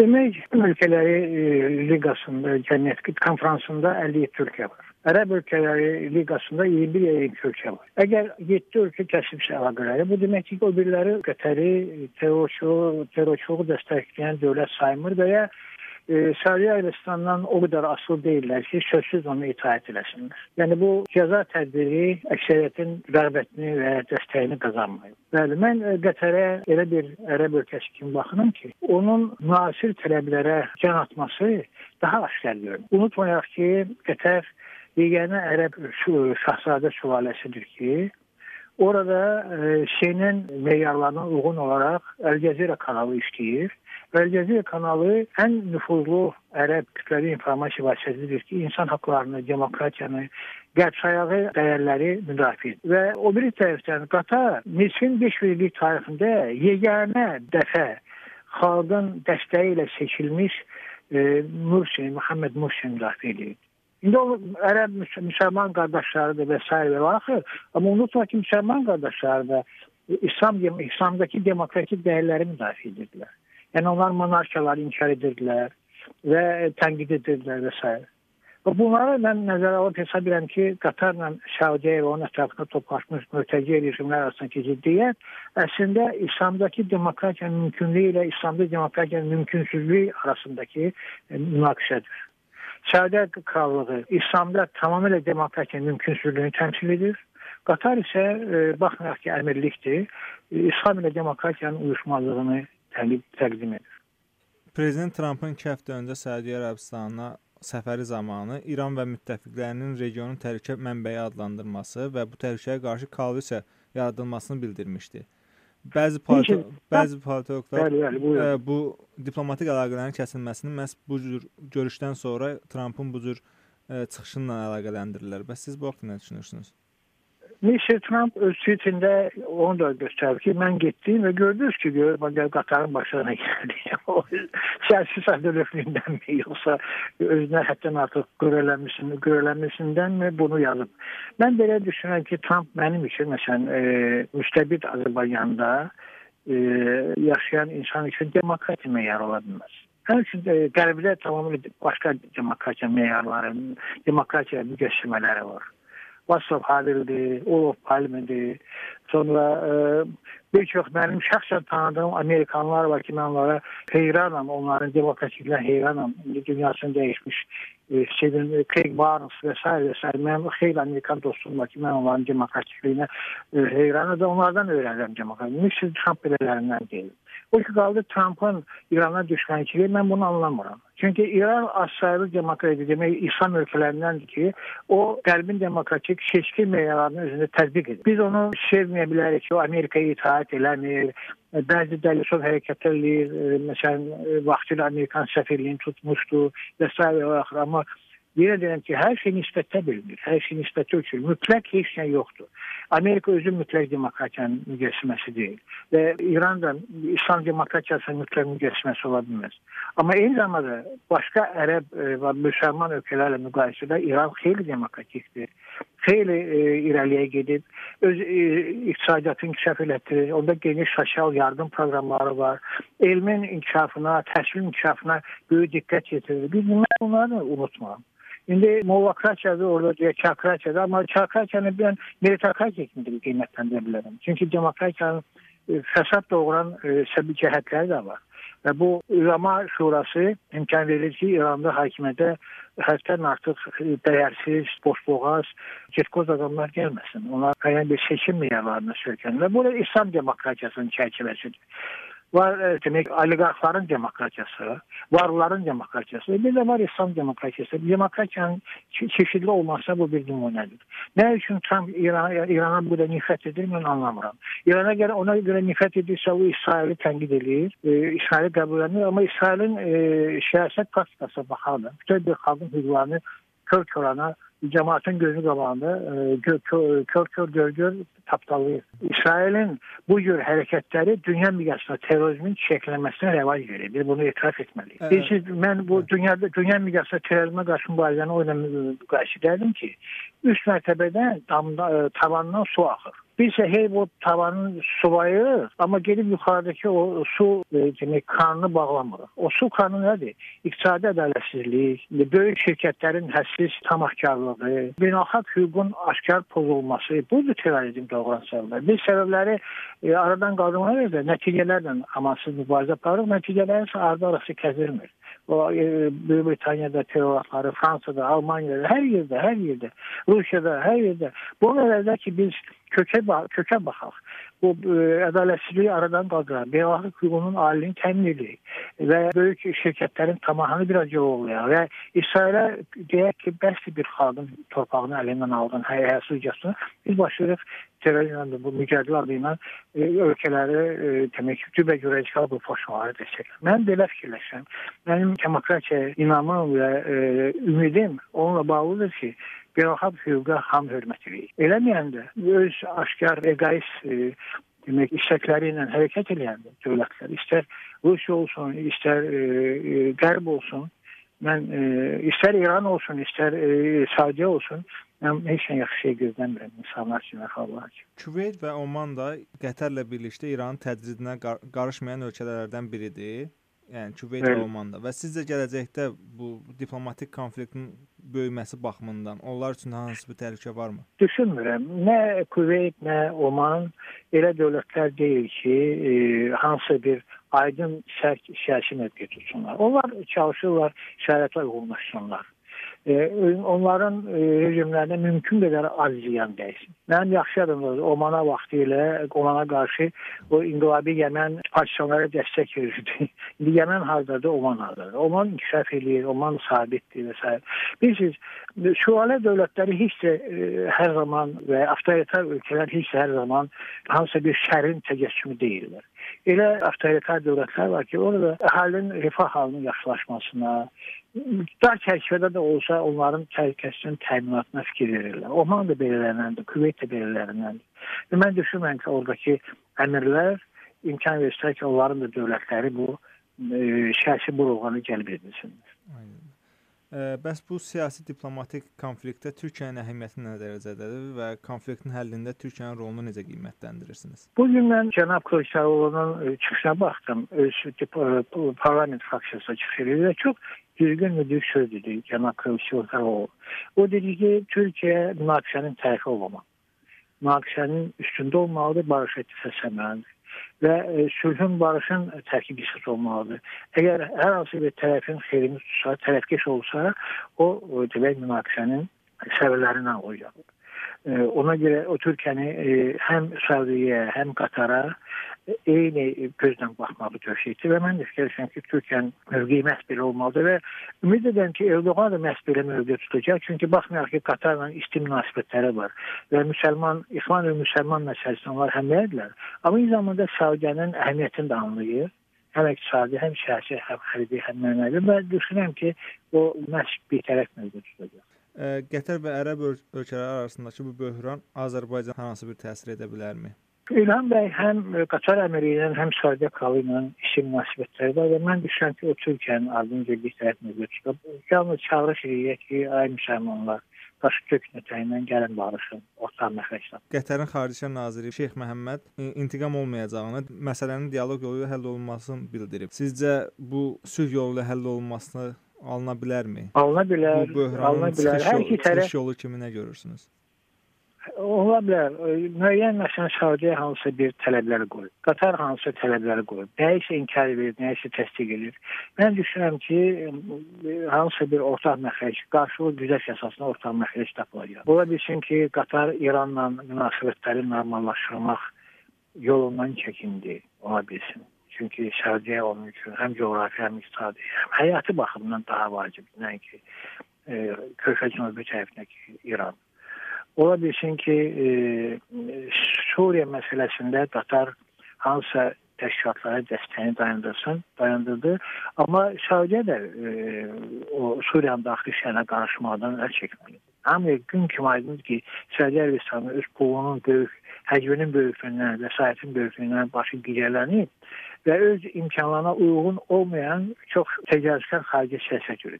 Demək, ölkələri e, liqasında, cəmiyyət konfransında 57 ölkə var. Ərəb ölkələri liqasında 21 22 ölkə var. Əgər 7 ölkə kəsibsə əlaqələri, bu demək ki, o biriləri Qətəri terrorçu, terrorçuluğu dəstəkləyən dövlət saymır və ya e, Səudiyyə Ərəbistandan o qədər asıl deyirlər ki, sözsüz onu itaət eləsinlər. Yəni bu cəza tədbiri əksəriyyətin rəğbətini və dəstəyini qazanmayıb. Bəli, mən e, Qətərə elə bir ərəb ölkəsi kimi baxıram ki, onun müasir tələblərə can atması daha aşkar görünür. Unutmayaq ki, Qətər yeganə ərəb şahzadə sülaləsidir ki, orada e, şeyin meyarlarına uyğun olaraq Əl-Cəzirə kanalı işləyir Əl-Cəzirə kanalı ən nüfuzlu ərəb kütləvi informasiya vasitəsidir ki, insan haqlarını, demokratiyanı, qərb sayağı dəyərləri müdafiə edir. Və o biri tərəfdən Qatar Misrin 5 illik tarixində yeganə dəfə xalqın dəstəyi ilə seçilmiş e, Mursi, Muhammed Mursi müdafiə edir. İndi o ərəb müsəlman qardaşlarıdır və s. və axır. Amma unutma ki, müsəlman qardaşları da İslam İslamdakı demokratik dəyərləri müdafiə edirdilər. Yəni onlar monarxiyaları inkar edirdilər və tənqid edirdilər və s. Və bunları mən nəzərə alıb hesab edirəm ki, Qatarla Səudiyyə və onun ətrafında toplaşmış mürtəci rejimlər arasındakı ziddiyyət əslində İslamdakı demokratiyanın mümkünlüyü ilə İslamda demokratiyanın mümkünsüzlüyü arasındakı münaqişədir. Səudiyyə krallığı İslamda tamamilə demokratiyanın mümkünsüzlüyünü təmsil edir. Qatar isə e, baxmayaraq ki, əmirlikdir, e, İslam ilə demokratiyanın uyuşmazlığını təqdim edir. Prezident Trampın 2 həftə öncə Səudiyyə Ərəbistanına səfəri zamanı İran və müttəfiqlərinin regionun təhlükə mənbəyi adlandırması və bu təhlükəyə qarşı koalisiya yaradılmasını bildirmişdi. Bəzi politi bəzi politologlar bəli, bəli, bu, ə, e, bu diplomatik əlaqələrin kəsilməsini məhz bu cür görüşdən sonra Trampın bu cür ə, e, çıxışıyla əlaqələndirirlər. Bəs siz bu haqqda nə düşünürsünüz? Mr. Trump öz tweetində onu da göstərdi ki, mən getdim və gördünüz ki, gör, qatarın başına gəldi. o siyasi səhvliliyindən yoxsa özünə həddən artıq görələnməsin, görələnməsindənmi bunu yazıb. Mən belə düşünürəm ki, Trump mənim üçün məsələn e, müstəbid Azərbaycanda e, yaşayan insan üçün demokratiya meyarı ola bilməz. Həmin üçün e, qərbdə tamamilə başqa demokratiya meyarları, demokratiya müqəssimələri var. WhatsApp Halil'dir, Olof Palme'dir. Sonra e, birçok mənim şəxsən tanıdığım Amerikanlar var ki, mən onlara heyranam, onların demokratiklə heyranam. Dünyasını dəyişmiş e, Stephen Craig Barnes və s. və s. Mənim xeyli Amerikan dostum var ki, mən onların demokratikliyinə e, heyranam və onlardan öyrənirəm demokratikliyini. Mr. Trump belələrindən deyil. O ki qaldı Trumpın İrana düşmənçiliyi, mən bunu anlamıram. Çünki İran azsaylı demokratiya demək İslam ölkələrindəndir ki, o qərbin demokratik seçki meyarlarını özündə tətbiq edir. Biz onu sevməyə bilərik ki, o Amerikaya itaat eləmir, bəzi dəlisov hərəkətlər eləyir, məsələn, vaxtilə Amerikan səfirliyini tutmuşdu və s. amma Yenə deyirəm ki, hər şey nisbətdə bilinir, hər şey nisbətdə ölçülür. Mütləq heç nə yoxdur. Amerika özü mütləq demokratiyanın müqəssiməsi deyil və İran da İslam demokratiyasının mütləq müqəssiməsi ola bilməz. Amma eyni zamanda başqa ərəb e, və müsəlman ölkələrlə müqayisədə İran xeyli demokratikdir. Xeyli e, irəliyə gedib, öz e, iqtisadiyyatını inkişaf elətdirir. Onda geniş sosial yardım proqramları var. Elmin inkişafına, təhsil inkişafına böyük diqqət yetirir. Biz bunları unutmayaq. İndi mollokratiyadır, orada deyək çakratiyadır, amma çakratiyanı mən meritokratiya kimi qiymətləndirə bilərəm. Çünki demokratiyanın e, fəsad doğuran e, səbəb cəhətləri də var. Və bu Ülama Şurası imkan verir ki, İranda hakimiyyətə həddən artıq e, dəyərsiz, boşboğaz, getkoz adamlar gəlməsin. Onlar müəyyən bir seçim meyarlarına söykənirlər. Bu da İslam demokratiyasının çərçivəsidir var e, demək oliqarxların demokratiyası, varlıların demokratiyası, bir də var İslam demokratiyası. Demokratiyanın çeşidli olması bu bir nümunədir. Nə üçün Trump İrana, İrana bu da nifrət edir, mən anlamıram. İrana görə ona görə nifrət edirsə, o İsraili tənqid edir, e, İsraili qəbul edir, amma İsrailin e, siyasət praktikasına baxardı. Bütün bir xalqın hüquqlarını kör-körana cemaatin gözü qabağında e, kör kör, kör gör gör tapdalayır. İsrailin bu cür hərəkətləri dünya miqyasında terrorizmin çiçəklənməsinə rəvac verir. Biz bunu etiraf etməliyik. Evet. Biz, mən bu dünyada dünya miqyasında terrorizmə qarşı mübarizəni o ilə müqayisə edirdim ki, üst mərtəbədən damda, e, tavandan su axır. İsə hey bu tavanın sulayırıq, amma gedib yuxarıdakı o su e, demək kranını bağlamırıq. O su kranı nədir? İqtisadi ədalətsizlik, böyük şirkətlərin hədsiz tamahkarlığı, beynəlxalq hüququn aşkar pozulması, budur terrorizm doğuran səbəblər. Biz səbəbləri e, aradan qaldırmaya da nəticələrlə amansız mübarizə aparırıq, nəticələrin isə ardı arası kəsilmir. O e, Böyük Britaniyada terroristləri, Fransada, Almaniyada, hər yerdə, hər yerdə, Rusiyada, hər yerdə. Bunun əvvəldə ki biz kökə kökə baxaq. Bu ə, e, ədalətsizliyi aradan qaldıran, beynəlxalq hüququnun aliliyini təmin edək və böyük şirkətlərin tamahını biraz yoğlayaq və İsrailə deyək ki, bəsli bir xalqın torpağını əlindən aldın, həyasızcasına biz başlayırıq terrorizmlə bu mücadilə adı ilə e, ölkələri e, demək ki, cübə-görəcəklər bu faşistləri dəstəklər. Mən belə fikirləşirəm. Mənim demokratiyaya inamım və e, ümidim onunla bağlıdır ki, beynəlxalq hüquqa ham hörmət edir. Eləməyəndə öz aşkar egoist e, demək istəkləri ilə hərəkət edən dövlətlər, istər Rusiya olsun, istər e, e, Qərb olsun, mən e, istər İran olsun, istər e, Saudiya olsun, mən heç nə yaxşı şey gözləmirəm insanlar üçün xalqlar üçün. Küveyt və Oman da Qətərlə birlikdə İranın tədridinə qar qarışmayan ölkələrdən biridir. Yəni Küveyt və Omanda və sizcə gələcəkdə bu diplomatik konfliktin böyüməsi baxımından onlar üçün hansı bir təhlükə varmı? Düşünmürəm. Nə Küveyt, nə Oman elə dövlətlər deyil ki, e, hansı bir aydın sərt siyasi mövqe tutsunlar. Onlar çalışırlar şəraitə uyğunlaşsınlar onların e, rejimlərinə mümkün qədər az ziyan dəysin. Mənim yaxşı yadımdadır, Omana vaxtı ilə Omana qarşı o inqilabi Yəmən partiyalara dəstək verirdi. İndi Yəmən hardadır, Oman hardadır. Oman inkişaf eləyir, Oman sabitdir və s. Bilirsiniz, şüalə dövlətləri heç də e, hər zaman və avtoritar ölkələr heç də hər zaman hansısa bir şərin təcəssümü deyirlər. Elə avtoritar dövlətlər var ki, orada əhalinin rifah halının yaxşılaşmasına, dar çərçivədə də olsa onların təhlükəsizliyin təminatına fikir verirlər. Oman da belələrindəndir, Küveyt də belələrindəndir. Və mən düşünmürəm ki, oradakı əmirlər imkan versək ki, onların da dövlətləri bu e, siyasi burulğanı cəlb edilsinlər. Aynen. Bəs bu siyasi diplomatik konfliktdə Türkiyənin əhəmiyyəti nə dərəcədədir və konfliktin həllində Türkiyənin rolunu necə qiymətləndirirsiniz? Bu gün mən cənab Kılıçdaroğlu'nun e, çıxışına baxdım. Öz parlament fraksiyasına çıxış edir və çox düzgün və düz söz dedi cənab Kılıçdaroğlu. O dedi ki, Türkiyə münaqişənin tərəfi olmamaq. Münaqişənin üstündə olmalıdır, barış etdirsə səmərəlidir və e, sülhün, barışın tərkib hissəsi olmalıdır. Əgər hər hansı bir tərəfin xeyrini tutsa, tərəfkeş olsa, o, demək münaqişənin səbəblərindən olacaq. E, ona görə o Türkiyəni e, həm Səudiyyə, həm Qatara eyni gözlə baxmağı döşəyir və mən də fikirləşirəm ki, Türkiyənin mövqeyi məhz belə olmalıdır və ümid edirəm ki, Erdoğan da məhz belə mövqe tutacaq. Çünki baxmayaraq ki, Qatarla isti münasibətləri var və müsəlman, ixvan və müsəlman məsələsində onlar həmrəydirlər. Amma eyni zamanda Səudiyyənin əhəmiyyətini də anlayır həm iqtisadi, həm siyasi, həm xarici, həm mənəvi və düşünürəm ki, o məhz bir tərəf mövqe tutacaq. Qətər və Ərəb ölkələri arasındakı bu böhran Azərbaycan hansı bir təsir edə bilərmi? İlham bəy həm Qatar əmiri ilə, həm Saudiya kralı ilə işin münasibətləri var və mən düşünürəm ki, o Türkiyənin ardınca bir tərəf mövqe tutub. Yalnız çağırış edirik ki, ay müsəlmanlar, başı kök nətəyindən gəlin barışın, ortaq məxrəcdən. Qətərin Xarici Naziri Şeyx Məhəmməd intiqam olmayacağını, məsələnin dialoq yolu ilə həll olunmasını bildirib. Sizcə bu sülh yolu ilə həll olunmasını alına bilərmi? Alına bilər. Bu böhranın alına bilər. Hər iki tərəf yolu kimi nə görürsünüz? Ola bilər. Müəyyən məsələn Saudiya hansı bir tələbləri qoyub. Qatar hansı tələbləri qoyub. Nəyisə inkar edir, nəyisə təsdiq edir. Mən düşünürəm ki, hansı bir ortaq məxrəc, qarşılıq güzəş əsasında ortaq məxrəc tapılacaq. Ola bilsin ki, Qatar İranla münasibətləri normallaşdırmaq yolundan çəkindi, ola bilsin. Çünki Saudiya onun üçün həm coğrafi, həm iqtisadi, həm həyati baxımdan daha vacibdir, nəinki e, Körfəz Cənubi tərəfindəki İran. Ola bilsin ki, e, Suriya məsələsində Qatar hansısa təşkilatlara dəstəyini dayandırsın, dayandırdı. Amma Səudiyyə də e, o Suriyanın daxili işlərinə qarışmaqdan əl çəkməlidir. Hamıya gün kimi aydındır ki, Səudiyyə Ərəbistanı öz pulunun böyük, həcminin böyüklüyündən, vəsaitin böyüklüyündən başı gicələnib və öz imkanlarına uyğun olmayan çox təcavüzkar xarici siyasət yürüdür.